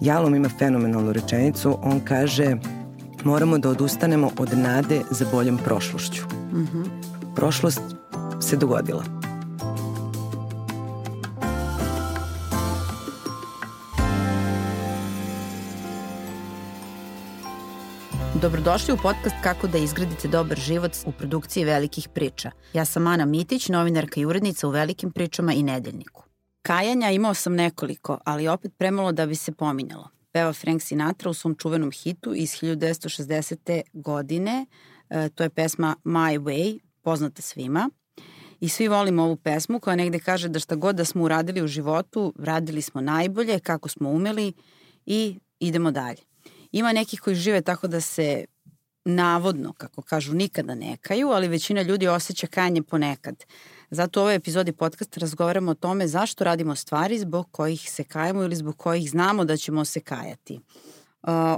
Jalom ima fenomenalnu rečenicu, on kaže moramo da odustanemo od nade za boljom prošlošću. Mm -hmm. Prošlost se dogodila. Dobrodošli u podcast Kako da izgradite dobar život u produkciji velikih priča. Ja sam Ana Mitić, novinarka i urednica u Velikim pričama i Nedeljniku. Kajanja imao sam nekoliko, ali opet premalo da bi se pominjalo. Peva Frank Sinatra u svom čuvenom hitu iz 1960. godine. E, to je pesma My Way, poznata svima. I svi volimo ovu pesmu koja negde kaže da šta god da smo uradili u životu, radili smo najbolje, kako smo umeli i idemo dalje. Ima nekih koji žive tako da se navodno, kako kažu, nikada ne kaju, ali većina ljudi osjeća kajanje ponekad. Zato u ovoj epizodi podcasta razgovaramo o tome zašto radimo stvari zbog kojih se kajemo ili zbog kojih znamo da ćemo se kajati.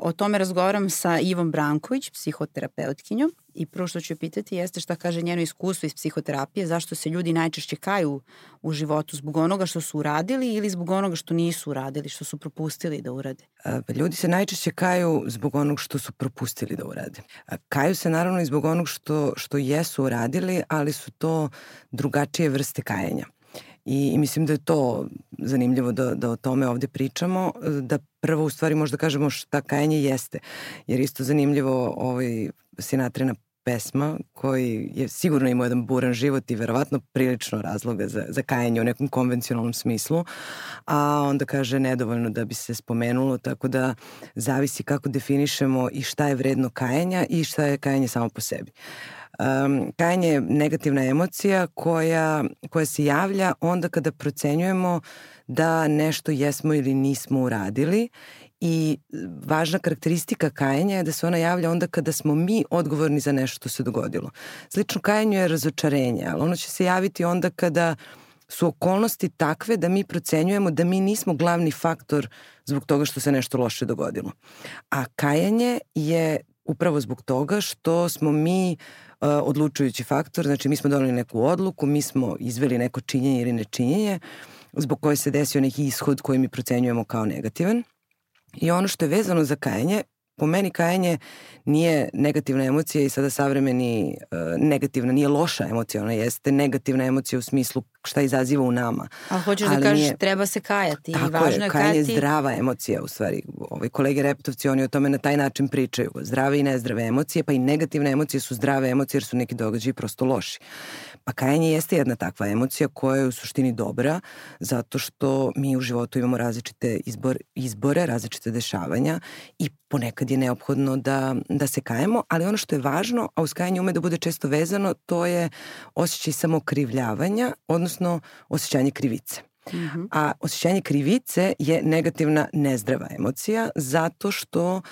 O tome razgovaram sa Ivom Branković, psihoterapeutkinjom i prvo što ću pitati jeste šta kaže njeno iskustvo iz psihoterapije, zašto se ljudi najčešće kaju u životu zbog onoga što su uradili ili zbog onoga što nisu uradili, što su propustili da urade. Pa ljudi se najčešće kaju zbog onog što su propustili da urade. Kaju se naravno i zbog onog što, što jesu uradili, ali su to drugačije vrste kajanja. I, I mislim da je to zanimljivo da, da o tome ovde pričamo, da prvo u stvari možda kažemo šta kajanje jeste. Jer isto zanimljivo ovaj, Sinatrina pesma koji je sigurno imao jedan buran život i verovatno prilično razloga za, za kajanje u nekom konvencionalnom smislu, a onda kaže nedovoljno da bi se spomenulo, tako da zavisi kako definišemo i šta je vredno kajanja i šta je kajanje samo po sebi. Um, kajanje je negativna emocija koja, koja se javlja onda kada procenjujemo da nešto jesmo ili nismo uradili i važna karakteristika kajanja je da se ona javlja onda kada smo mi odgovorni za nešto što se dogodilo. Slično kajanju je razočarenje, ali ono će se javiti onda kada su okolnosti takve da mi procenjujemo da mi nismo glavni faktor zbog toga što se nešto loše dogodilo. A kajanje je upravo zbog toga što smo mi uh, odlučujući faktor, znači mi smo doneli neku odluku, mi smo izveli neko činjenje ili nečinjenje zbog koje se desio neki ishod koji mi procenjujemo kao negativan. I ono što je vezano za kajanje po meni kajanje nije negativna emocija i sada savremeni uh, negativna, nije loša emocija, ona jeste negativna emocija u smislu šta izaziva u nama. A hoćeš da Ali da kažeš nije... treba se kajati Tako i važno je, kajanje je zdrava emocija u stvari. Ovi kolege reptovci oni o tome na taj način pričaju. Zdrave i nezdrave emocije, pa i negativne emocije su zdrave emocije jer su neki događaji prosto loši. Pa kajanje jeste jedna takva emocija koja je u suštini dobra zato što mi u životu imamo različite izbor, izbore, različite dešavanja i ponekad je neophodno da, da se kajemo, ali ono što je važno, a uz kajanje ume da bude često vezano, to je osjećaj samokrivljavanja, odnosno osjećanje krivice. Mm -hmm. A osjećanje krivice je negativna nezdrava emocija zato što uh,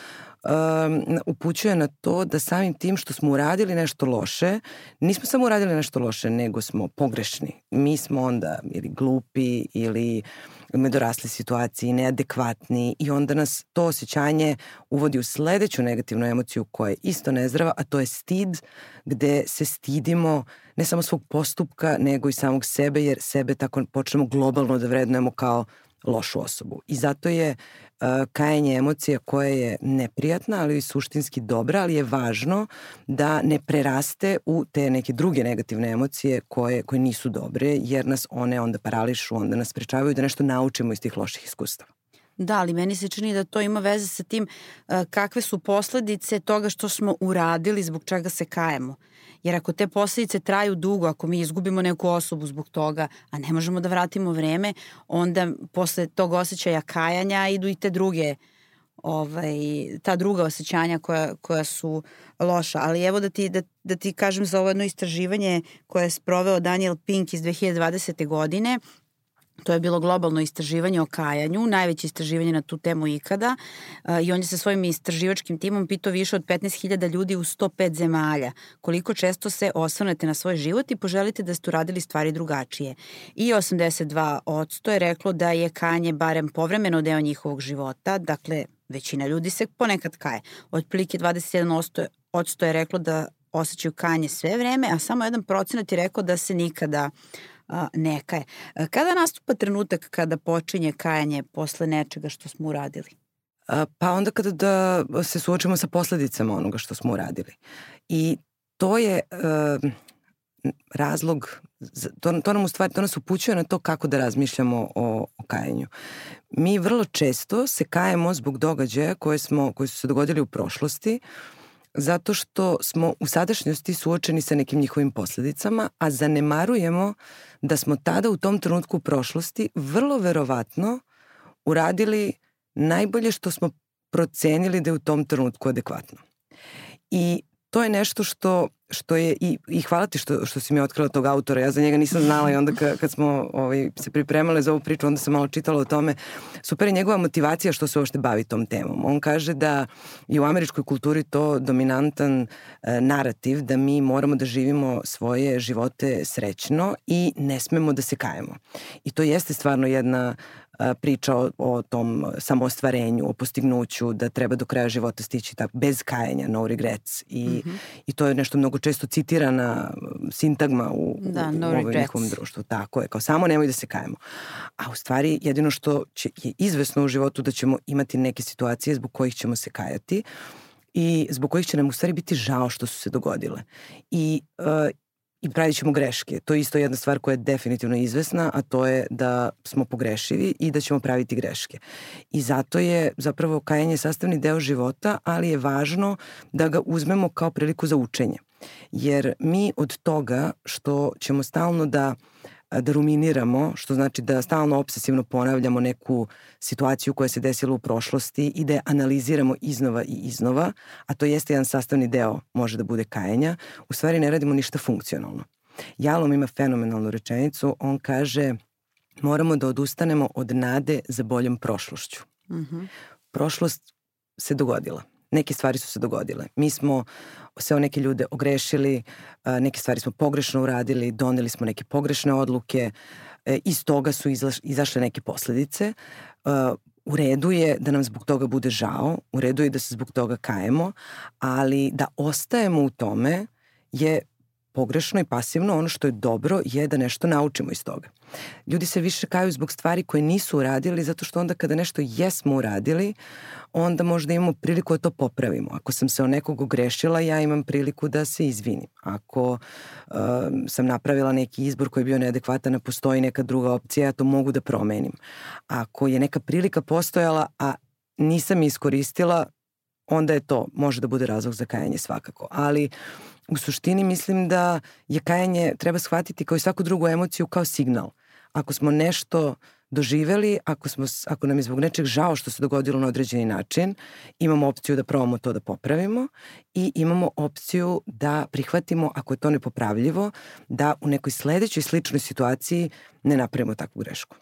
um, upućuje na to da samim tim što smo uradili nešto loše, nismo samo uradili nešto loše, nego smo pogrešni. Mi smo onda ili glupi ili dorasli situaciji, neadekvatni i onda nas to osjećanje uvodi u sledeću negativnu emociju koja je isto nezdrava, a to je stid, gde se stidimo ne samo svog postupka, nego i samog sebe, jer sebe tako počnemo globalno da vrednujemo kao lošu osobu. I zato je uh, kajanje emocija koja je neprijatna, ali i suštinski dobra, ali je važno da ne preraste u te neke druge negativne emocije koje, koje nisu dobre, jer nas one onda parališu, onda nas sprečavaju da nešto naučimo iz tih loših iskustava. Da, ali meni se čini da to ima veze sa tim uh, kakve su posledice toga što smo uradili, zbog čega se kajemo. Jer ako te posledice traju dugo, ako mi izgubimo neku osobu zbog toga, a ne možemo da vratimo vreme, onda posle tog osjećaja kajanja idu i te druge ovaj, ta druga osjećanja koja, koja su loša. Ali evo da ti, da, da ti kažem za ovo jedno istraživanje koje je sproveo Daniel Pink iz 2020. godine To je bilo globalno istraživanje o kajanju, najveće istraživanje na tu temu ikada i on je sa svojim istraživačkim timom pitao više od 15.000 ljudi u 105 zemalja koliko često se osvrnete na svoj život i poželite da ste uradili stvari drugačije. I 82% je reklo da je kajanje barem povremeno deo njihovog života, dakle većina ljudi se ponekad kaje. Otprilike 21% je reklo da osjećaju kajanje sve vreme, a samo jedan procenat je rekao da se nikada a, neka je. Kada nastupa trenutak kada počinje kajanje posle nečega što smo uradili? pa onda kada da se suočimo sa posledicama onoga što smo uradili. I to je uh, razlog, to, to nam u stvari, to nas upućuje na to kako da razmišljamo o, o kajanju. Mi vrlo često se kajemo zbog događaja koje, smo, koji su se dogodili u prošlosti, zato što smo u sadašnjosti suočeni sa nekim njihovim posledicama, a zanemarujemo da smo tada u tom trenutku u prošlosti vrlo verovatno uradili najbolje što smo procenili da je u tom trenutku adekvatno. I to je nešto što što je i, i hvala ti što, što si mi otkrila tog autora, ja za njega nisam znala i onda ka, kad smo ovaj, se pripremale za ovu priču, onda sam malo čitala o tome. Super je njegova motivacija što se uopšte bavi tom temom. On kaže da je u američkoj kulturi to dominantan e, narativ da mi moramo da živimo svoje živote srećno i ne smemo da se kajemo. I to jeste stvarno jedna priča o, o tom samoostvarenju, o postignuću, da treba do kraja života stići tako, bez kajanja, no regrets. I, mm -hmm. I to je nešto mnogo često citirana sintagma u, da, no u ovom njihovom društvu. Tako je, kao samo nemoj da se kajemo. A u stvari jedino što će, je izvesno u životu da ćemo imati neke situacije zbog kojih ćemo se kajati i zbog kojih će nam u stvari biti žao što su se dogodile. I uh, i pravit ćemo greške. To je isto jedna stvar koja je definitivno izvesna, a to je da smo pogrešivi i da ćemo praviti greške. I zato je zapravo kajanje sastavni deo života, ali je važno da ga uzmemo kao priliku za učenje. Jer mi od toga što ćemo stalno da uh, da ruminiramo, što znači da stalno obsesivno ponavljamo neku situaciju koja se desila u prošlosti i da je analiziramo iznova i iznova, a to jeste jedan sastavni deo, može da bude kajenja, u stvari ne radimo ništa funkcionalno. Jalom ima fenomenalnu rečenicu, on kaže moramo da odustanemo od nade za boljom prošlošću. Mm -hmm. Prošlost se dogodila neke stvari su se dogodile. Mi smo se o neke ljude ogrešili, neke stvari smo pogrešno uradili, doneli smo neke pogrešne odluke, e, iz toga su izašle neke posledice. U redu je da nam zbog toga bude žao, u redu je da se zbog toga kajemo, ali da ostajemo u tome je pogrešno i pasivno, ono što je dobro je da nešto naučimo iz toga. Ljudi se više kaju zbog stvari koje nisu uradili, zato što onda kada nešto jesmo uradili, onda možda imamo priliku da to popravimo. Ako sam se o nekog ogrešila, ja imam priliku da se izvinim. Ako uh, sam napravila neki izbor koji je bio neadekvatan, a postoji neka druga opcija, ja to mogu da promenim. Ako je neka prilika postojala, a nisam iskoristila, onda je to, može da bude razlog za kajanje svakako. Ali u suštini mislim da je kajanje treba shvatiti kao i svaku drugu emociju kao signal. Ako smo nešto doživeli, ako, smo, ako nam je zbog nečeg žao što se dogodilo na određeni način, imamo opciju da probamo to da popravimo i imamo opciju da prihvatimo, ako je to nepopravljivo, da u nekoj sledećoj sličnoj situaciji ne napravimo takvu grešku.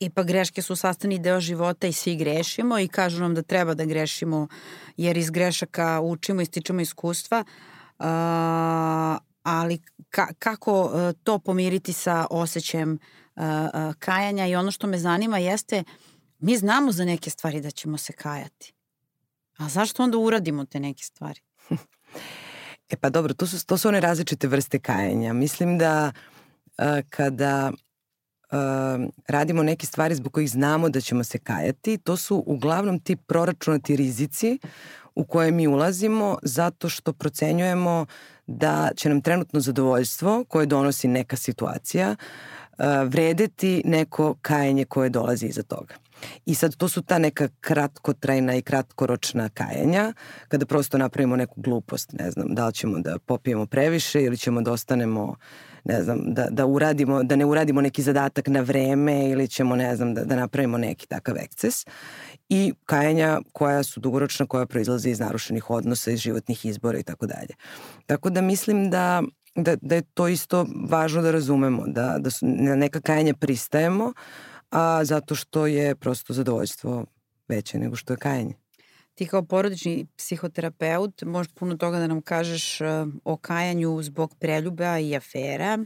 Ipak greške su sastavni deo života i svi grešimo i kažu nam da treba da grešimo jer iz grešaka učimo i stičemo iskustva. Uh, ali ka, kako uh, to pomiriti sa osjećajem uh, kajanja i ono što me zanima jeste mi znamo za neke stvari da ćemo se kajati. A zašto onda uradimo te neke stvari? E pa dobro, to su, to su one različite vrste kajanja. Mislim da uh, kada radimo neke stvari zbog kojih znamo da ćemo se kajati, to su uglavnom ti proračunati rizici u koje mi ulazimo zato što procenjujemo da će nam trenutno zadovoljstvo koje donosi neka situacija uh, vredeti neko kajanje koje dolazi iza toga. I sad to su ta neka kratkotrajna i kratkoročna kajanja, kada prosto napravimo neku glupost, ne znam, da li ćemo da popijemo previše ili ćemo da ostanemo ne znam, da, da uradimo, da ne uradimo neki zadatak na vreme ili ćemo, ne znam, da, da napravimo neki takav ekces i kajanja koja su dugoročna, koja proizlaze iz narušenih odnosa, iz životnih izbora i tako dalje. Tako da mislim da da, da je to isto važno da razumemo, da, da su, na neka kajanja pristajemo, a zato što je prosto zadovoljstvo veće nego što je kajanje. Ti kao porodični psihoterapeut možeš puno toga da nam kažeš uh, o kajanju zbog preljuba i afera,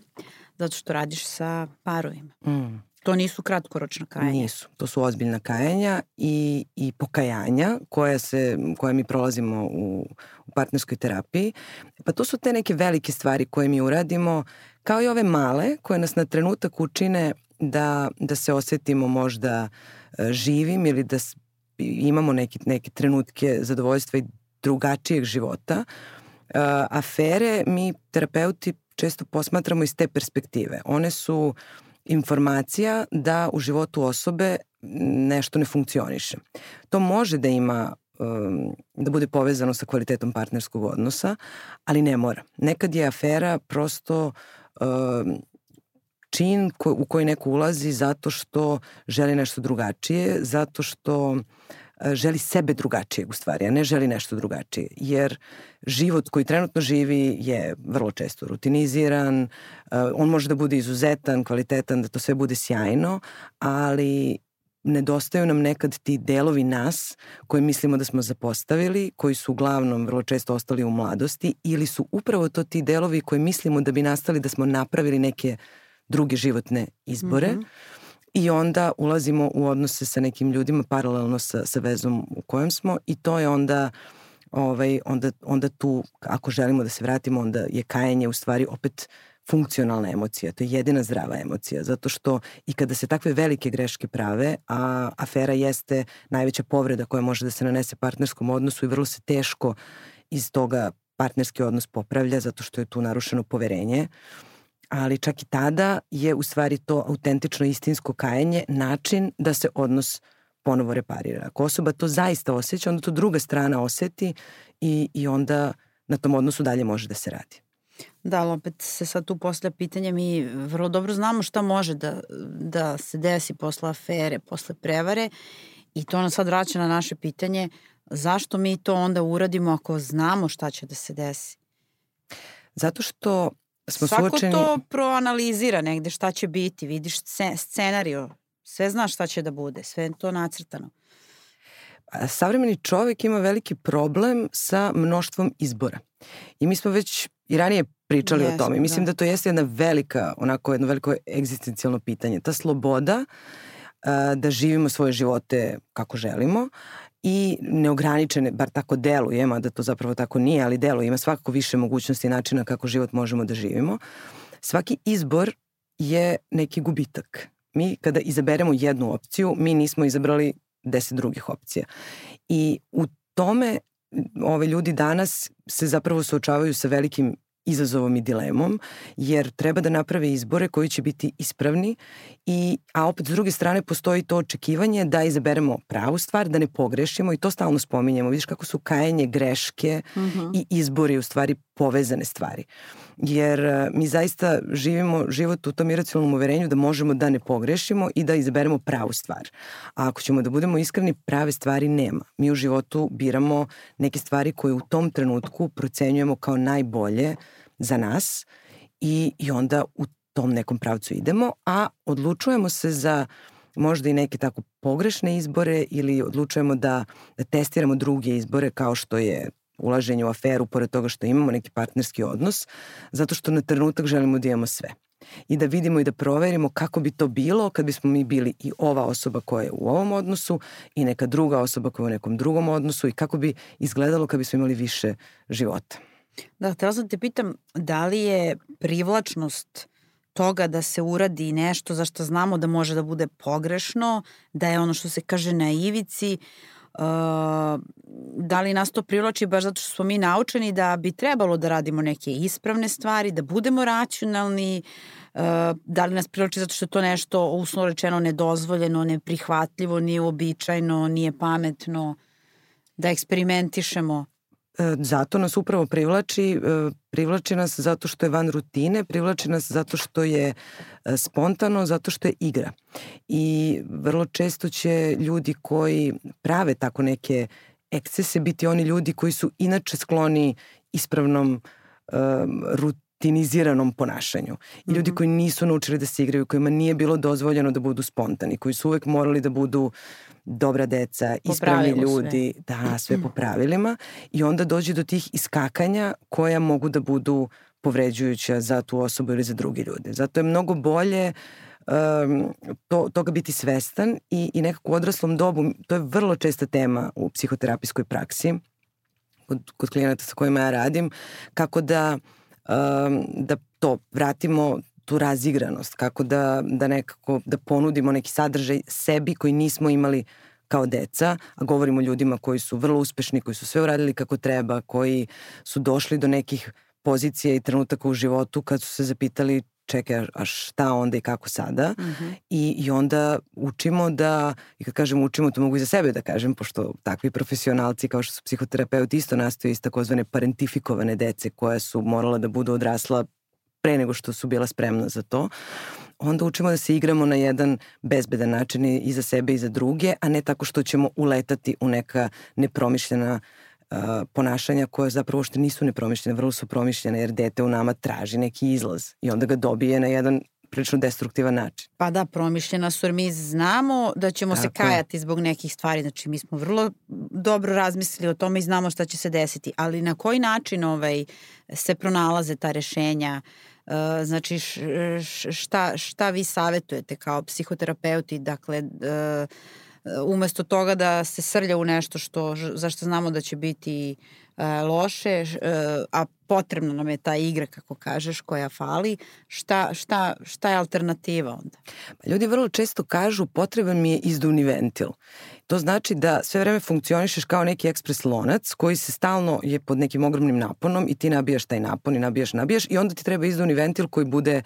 zato što radiš sa parovima. Mm. To nisu kratkoročna kajanja. Nisu. To su ozbiljna kajanja i, i pokajanja koja, se, koja mi prolazimo u, u partnerskoj terapiji. Pa to su te neke velike stvari koje mi uradimo, kao i ove male koje nas na trenutak učine da, da se osetimo možda e, živim ili da imamo neke, neke trenutke zadovoljstva i drugačijeg života. Uh, afere mi terapeuti često posmatramo iz te perspektive. One su informacija da u životu osobe nešto ne funkcioniše. To može da ima um, da bude povezano sa kvalitetom partnerskog odnosa, ali ne mora. Nekad je afera prosto um, čin ko, u koji neko ulazi zato što želi nešto drugačije, zato što e, želi sebe drugačijeg u stvari, a ne želi nešto drugačije. Jer život koji trenutno živi je vrlo često rutiniziran, e, on može da bude izuzetan, kvalitetan, da to sve bude sjajno, ali nedostaju nam nekad ti delovi nas koje mislimo da smo zapostavili, koji su uglavnom vrlo često ostali u mladosti ili su upravo to ti delovi koje mislimo da bi nastali da smo napravili neke druge životne izbore. Mm -hmm. I onda ulazimo u odnose sa nekim ljudima paralelno sa, sa vezom u kojem smo i to je onda ovaj, onda, onda tu, ako želimo da se vratimo, onda je kajanje u stvari opet funkcionalna emocija, to je jedina zdrava emocija, zato što i kada se takve velike greške prave, a afera jeste najveća povreda koja može da se nanese partnerskom odnosu i vrlo se teško iz toga partnerski odnos popravlja zato što je tu narušeno poverenje. Ali čak i tada je u stvari to autentično istinsko kajanje način da se odnos ponovo reparira. Ako osoba to zaista osjeća, onda to druga strana oseti i, i onda na tom odnosu dalje može da se radi. Da, ali opet se sad tu postavlja pitanje, mi vrlo dobro znamo šta može da, da se desi posle afere, posle prevare i to nas sad vraća na naše pitanje zašto mi to onda uradimo ako znamo šta će da se desi? Zato što smo Svako suočeni... to proanalizira negde šta će biti, vidiš scenario, sve znaš šta će da bude, sve je to nacrtano. Savremeni čovek ima veliki problem sa mnoštvom izbora. I mi smo već i ranije pričali Jesmo, o tome. Mislim da. da to jeste jedna velika, onako jedno veliko egzistencijalno pitanje. Ta sloboda uh, da živimo svoje živote kako želimo i neograničene, bar tako deluje, da to zapravo tako nije, ali deluje, ima svakako više mogućnosti i načina kako život možemo da živimo. Svaki izbor je neki gubitak. Mi kada izaberemo jednu opciju, mi nismo izabrali deset drugih opcija. I u tome ove ljudi danas se zapravo suočavaju sa velikim izazovom i dilemom, jer treba da naprave izbore koji će biti ispravni, i, a opet s druge strane postoji to očekivanje da izaberemo pravu stvar, da ne pogrešimo i to stalno spominjemo. Vidiš kako su kajanje, greške uh mhm. -huh. i izbori u stvari povezane stvari. Jer e, mi zaista živimo život u tom iracionalnom uverenju da možemo da ne pogrešimo i da izaberemo pravu stvar. A ako ćemo da budemo iskreni, prave stvari nema. Mi u životu biramo neke stvari koje u tom trenutku procenjujemo kao najbolje za nas i, i onda u tom nekom pravcu idemo, a odlučujemo se za možda i neke tako pogrešne izbore ili odlučujemo da, da testiramo druge izbore kao što je ulaženje u aferu pored toga što imamo neki partnerski odnos, zato što na trenutak želimo da imamo sve. I da vidimo i da proverimo kako bi to bilo kad bismo mi bili i ova osoba koja je u ovom odnosu i neka druga osoba koja je u nekom drugom odnosu i kako bi izgledalo kad bismo imali više života. Da, htela sam te pitam da li je privlačnost toga da se uradi nešto za što znamo da može da bude pogrešno, da je ono što se kaže na ivici, uh, da li nas to privlači baš zato što smo mi naučeni da bi trebalo da radimo neke ispravne stvari, da budemo racionalni, uh, da li nas privlači zato što je to nešto uslovno rečeno nedozvoljeno, neprihvatljivo, nije uobičajno, nije pametno, da eksperimentišemo. E, zato nas upravo privlači, e, privlači nas zato što je van rutine, privlači nas zato što je e, spontano, zato što je igra. I vrlo često će ljudi koji prave tako neke ekscese biti oni ljudi koji su inače skloni ispravnom um, rutiniziranom ponašanju. I ljudi mhm. koji nisu naučili da se igraju, kojima nije bilo dozvoljeno da budu spontani, koji su uvek morali da budu uh, dobra deca, ispravni ljudi, sve. da, sve po pravilima i onda dođe do tih iskakanja koja mogu da budu povređujuća za tu osobu ili za drugi ljude. Zato je mnogo bolje um, to, toga biti svestan i, i nekako u odraslom dobu, to je vrlo česta tema u psihoterapijskoj praksi, kod, kod klijenata sa kojima ja radim, kako da, um, da to vratimo tu razigranost, kako da, da nekako da ponudimo neki sadržaj sebi koji nismo imali kao deca, a govorimo o ljudima koji su vrlo uspešni, koji su sve uradili kako treba, koji su došli do nekih pozicija i trenutaka u životu kad su se zapitali čekaj, a šta onda i kako sada? Mm -hmm. I, I onda učimo da, i kad kažem učimo, to mogu i za sebe da kažem, pošto takvi profesionalci kao što su psihoterapeuti isto nastoje iz takozvane parentifikovane dece koja su morala da budu odrasla pre nego što su bila spremna za to onda učimo da se igramo na jedan bezbedan način i za sebe i za druge, a ne tako što ćemo uletati u neka nepromišljena uh, ponašanja koje zapravo što nisu nepromišljene, vrlo su promišljene jer dete u nama traži neki izlaz i onda ga dobije na jedan prilično destruktivan način. Pa da, promišljena su jer mi znamo da ćemo Tako se kajati je. zbog nekih stvari. Znači mi smo vrlo dobro razmislili o tome i znamo šta će se desiti. Ali na koji način ovaj, se pronalaze ta rešenja? Uh, znači šta, šta vi savetujete kao psihoterapeuti? Dakle, umesto toga da se srlja u nešto što, zašto znamo da će biti uh, loše, uh, a potrebna nam je ta igra, kako kažeš, koja fali, šta, šta, šta je alternativa onda? Pa ljudi vrlo često kažu potreban mi je izduvni ventil. To znači da sve vreme funkcionišeš kao neki ekspres lonac koji se stalno je pod nekim ogromnim naponom i ti nabijaš taj napon i nabijaš, nabijaš i onda ti treba izduvni ventil koji bude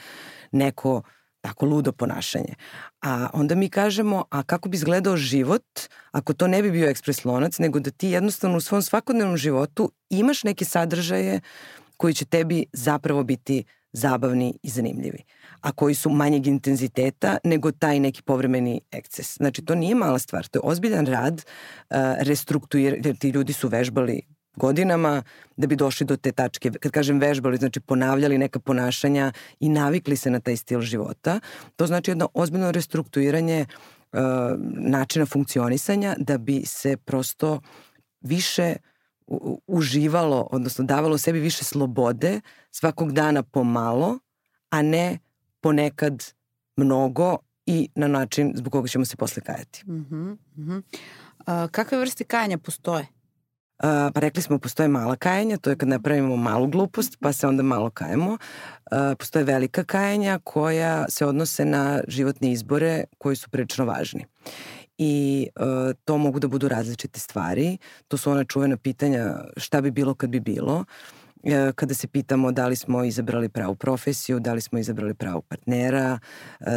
neko tako ludo ponašanje. A onda mi kažemo, a kako bi izgledao život ako to ne bi bio ekspres lonac, nego da ti jednostavno u svom svakodnevnom životu imaš neke sadržaje koji će tebi zapravo biti zabavni i zanimljivi, a koji su manjeg intenziteta nego taj neki povremeni ekces. Znači, to nije mala stvar, to je ozbiljan rad, uh, restruktuir, jer ti ljudi su vežbali godinama da bi došli do te tačke. Kad kažem vežbali, znači ponavljali neka ponašanja i navikli se na taj stil života. To znači jedno ozbiljno restrukturiranje uh, načina funkcionisanja da bi se prosto više uživalo, odnosno davalo sebi više slobode svakog dana pomalo, a ne ponekad mnogo i na način zbog koga ćemo se posle kajati. Mm -hmm, mm -hmm. A, kakve vrste kajanja postoje? Uh, pa rekli smo postoje mala kajanja, to je kad napravimo malu glupost pa se onda malo kajemo. Uh, postoje velika kajanja koja se odnose na životne izbore koji su prilično važni. I uh, to mogu da budu različite stvari. To su ona čuvena pitanja šta bi bilo kad bi bilo kada se pitamo da li smo izabrali pravu profesiju, da li smo izabrali pravu partnera,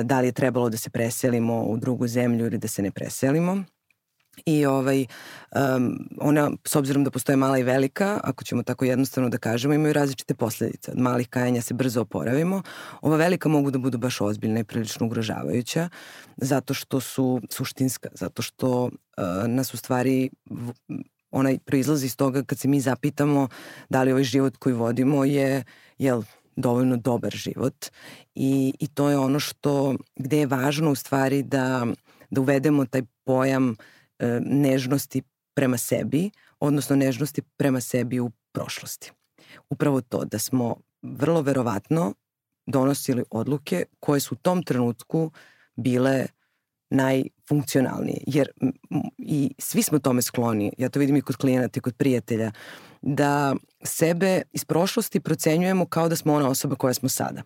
da li je trebalo da se preselimo u drugu zemlju ili da se ne preselimo. I ovaj, um, ona, s obzirom da postoje mala i velika, ako ćemo tako jednostavno da kažemo, imaju različite posledice. Od malih kajanja se brzo oporavimo. Ova velika mogu da budu baš ozbiljna i prilično ugrožavajuća, zato što su suštinska, zato što uh, nas u stvari onaj proizlazi iz toga kad se mi zapitamo da li ovaj život koji vodimo je, jel, dovoljno dobar život i, i to je ono što, gde je važno u stvari da, da uvedemo taj pojam uh, nežnosti prema sebi, odnosno nežnosti prema sebi u prošlosti. Upravo to da smo vrlo verovatno donosili odluke koje su u tom trenutku bile najfunkcionalnije. Jer i svi smo tome skloni, ja to vidim i kod klijenata i kod prijatelja, da sebe iz prošlosti procenjujemo kao da smo ona osoba koja smo sada.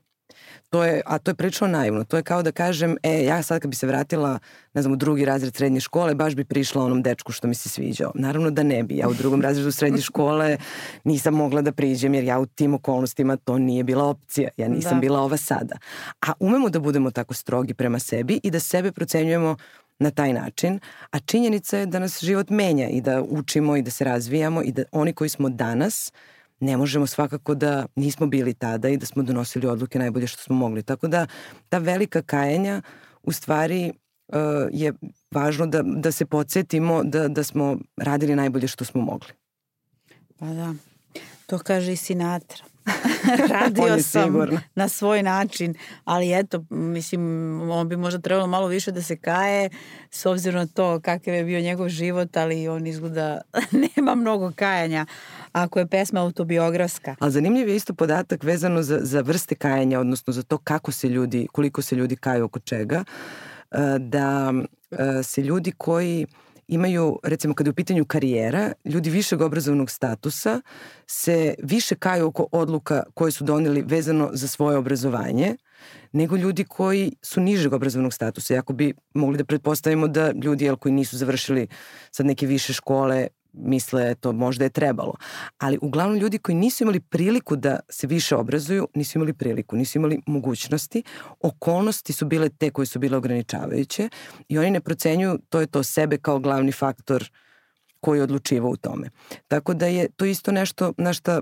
To je, a to je prilično naivno. To je kao da kažem, e, ja sad kad bi se vratila, ne znam, u drugi razred srednje škole, baš bi prišla onom dečku što mi se sviđao. Naravno da ne bi. Ja u drugom razredu srednje škole nisam mogla da priđem, jer ja u tim okolnostima to nije bila opcija. Ja nisam da. bila ova sada. A umemo da budemo tako strogi prema sebi i da sebe procenjujemo na taj način, a činjenica je da nas život menja i da učimo i da se razvijamo i da oni koji smo danas ne možemo svakako da nismo bili tada i da smo donosili odluke najbolje što smo mogli. Tako da ta velika kajanja u stvari uh, je važno da, da se podsjetimo da, da smo radili najbolje što smo mogli. Pa da, to kaže i Sinatra. Radio sam sigurno. na svoj način, ali eto, mislim, on bi možda trebalo malo više da se kaje s obzirom na to kakav je bio njegov život, ali on izgleda nema mnogo kajanja ako je pesma autobiografska. Ali zanimljiv je isto podatak vezano za, za vrste kajanja, odnosno za to kako se ljudi, koliko se ljudi kaju oko čega, e, da e, se ljudi koji imaju, recimo kada je u pitanju karijera, ljudi višeg obrazovnog statusa se više kaju oko odluka koje su doneli vezano za svoje obrazovanje, nego ljudi koji su nižeg obrazovnog statusa. Jako bi mogli da pretpostavimo da ljudi jel, koji nisu završili sad neke više škole misle to možda je trebalo. Ali uglavnom ljudi koji nisu imali priliku da se više obrazuju, nisu imali priliku, nisu imali mogućnosti. Okolnosti su bile te koje su bile ograničavajuće i oni ne procenjuju to je to sebe kao glavni faktor koji odlučiva u tome. Tako da je to isto nešto na šta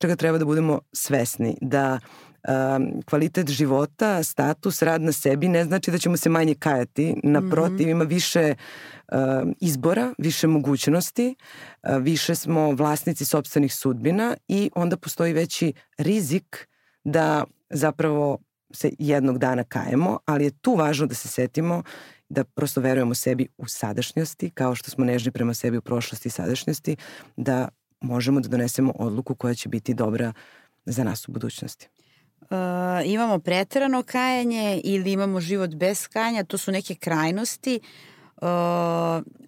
čega treba da budemo svesni, da um, kvalitet života, status, rad na sebi ne znači da ćemo se manje kajati, naprotiv mm -hmm. ima više um, izbora, više mogućnosti, uh, više smo vlasnici sobstvenih sudbina i onda postoji veći rizik da zapravo se jednog dana kajemo, ali je tu važno da se setimo da prosto verujemo sebi u sadašnjosti, kao što smo nežni prema sebi u prošlosti i sadašnjosti, da možemo da donesemo odluku koja će biti dobra za nas u budućnosti. Uh, imamo preterano kajanje ili imamo život bez kajanja, to su neke krajnosti. Uh,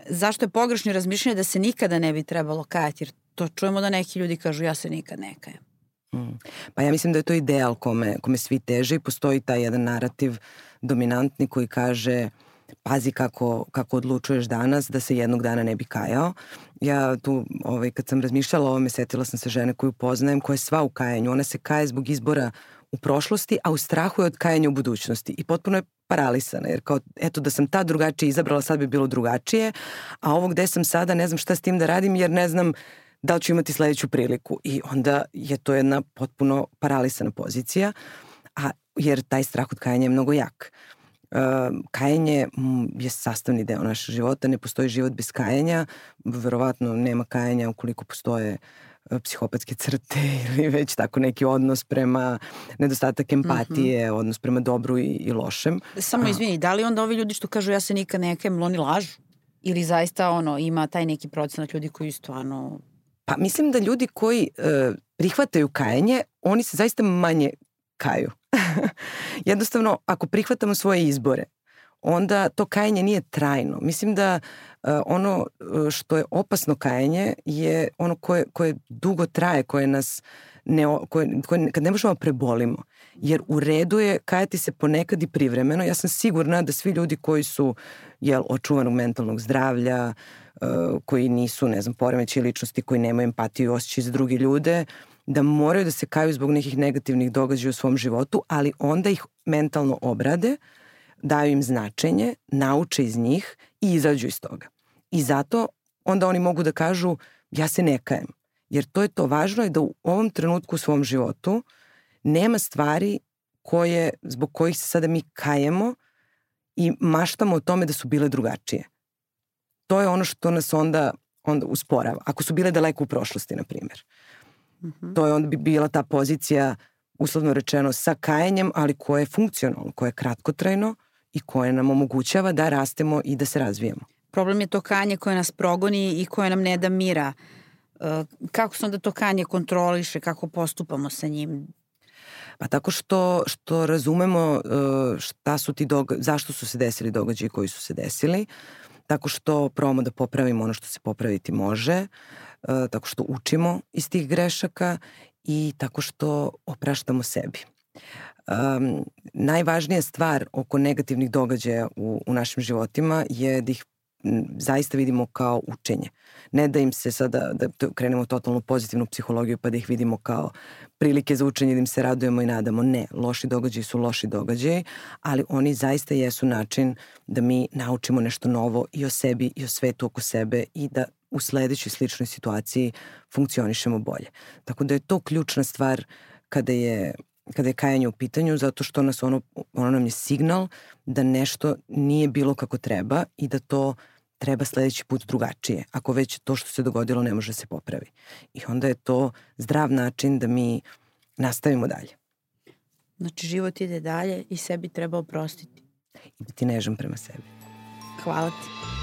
zašto je pogrešno razmišljanje da se nikada ne bi trebalo kajati? Jer to čujemo da neki ljudi kažu ja se nikad ne kajem. Mm. Pa ja mislim da je to ideal kome, kome svi teže i postoji taj jedan narativ dominantni koji kaže uh, pazi kako, kako odlučuješ danas da se jednog dana ne bi kajao. Ja tu, ovaj, kad sam razmišljala o ovome, setila sam se žene koju poznajem, koja je sva u kajanju. Ona se kaje zbog izbora u prošlosti, a u strahu je od kajanja u budućnosti. I potpuno je paralisana, jer kao, eto, da sam ta drugačije izabrala, sad bi bilo drugačije, a ovo gde sam sada, ne znam šta s tim da radim, jer ne znam da li ću imati sledeću priliku. I onda je to jedna potpuno paralisana pozicija, a jer taj strah od kajanja je mnogo jak. Uh, kajenje je sastavni deo našeg života, ne postoji život bez kajanja, verovatno nema kajanja ukoliko postoje e, psihopatske crte ili već tako neki odnos prema nedostatak empatije, mm -hmm. odnos prema dobru i, i lošem. Samo izvini, da li onda ovi ljudi što kažu ja se nikad ne kajem, oni lažu? Ili zaista ono, ima taj neki procenat ljudi koji stvarno... Pa mislim da ljudi koji e, prihvataju kajanje, oni se zaista manje kaju. Jednostavno, ako prihvatamo svoje izbore, onda to kajanje nije trajno. Mislim da ono e, što je opasno kajanje je ono koje, koje dugo traje, koje nas ne, koje, koje, kad ne možemo da prebolimo. Jer u redu je kajati se ponekad i privremeno. Ja sam sigurna da svi ljudi koji su jel, očuvanog mentalnog zdravlja, uh, koji nisu, ne znam, poremeći ličnosti, koji nemaju empatiju i osjećaj za drugi ljude, da moraju da se kaju zbog nekih negativnih događaja u svom životu, ali onda ih mentalno obrade, daju im značenje, nauče iz njih i izađu iz toga. I zato onda oni mogu da kažu ja se ne kajem. Jer to je to važno je da u ovom trenutku u svom životu nema stvari koje, zbog kojih se sada mi kajemo i maštamo o tome da su bile drugačije. To je ono što nas onda, onda usporava. Ako su bile daleko u prošlosti, na primjer. -hmm. To je onda bi bila ta pozicija, uslovno rečeno, sa kajanjem, ali koje je funkcionalno, koje je kratkotrajno i koje nam omogućava da rastemo i da se razvijemo. Problem je to kanje koje nas progoni i koje nam ne da mira. E, kako se onda to kanje kontroliše, kako postupamo sa njim? Pa tako što, što razumemo e, šta su ti događaji, zašto su se desili događaji koji su se desili, tako što probamo da popravimo ono što se popraviti može, E, tako što učimo iz tih grešaka i tako što opraštamo sebi. Um, najvažnija stvar oko negativnih događaja u, u našim životima je da ih zaista vidimo kao učenje. Ne da im se sada, da krenemo totalno pozitivnu psihologiju pa da ih vidimo kao prilike za učenje, da im se radujemo i nadamo. Ne, loši događaji su loši događaji, ali oni zaista jesu način da mi naučimo nešto novo i o sebi i o svetu oko sebe i da u sledećoj sličnoj situaciji funkcionišemo bolje. Tako da je to ključna stvar kada je kada je kajanje u pitanju, zato što nas ono, ono nam je signal da nešto nije bilo kako treba i da to treba sledeći put drugačije, ako već to što se dogodilo ne može da se popravi. I onda je to zdrav način da mi nastavimo dalje. Znači život ide dalje i sebi treba oprostiti. I biti nežan prema sebi. Hvala ti.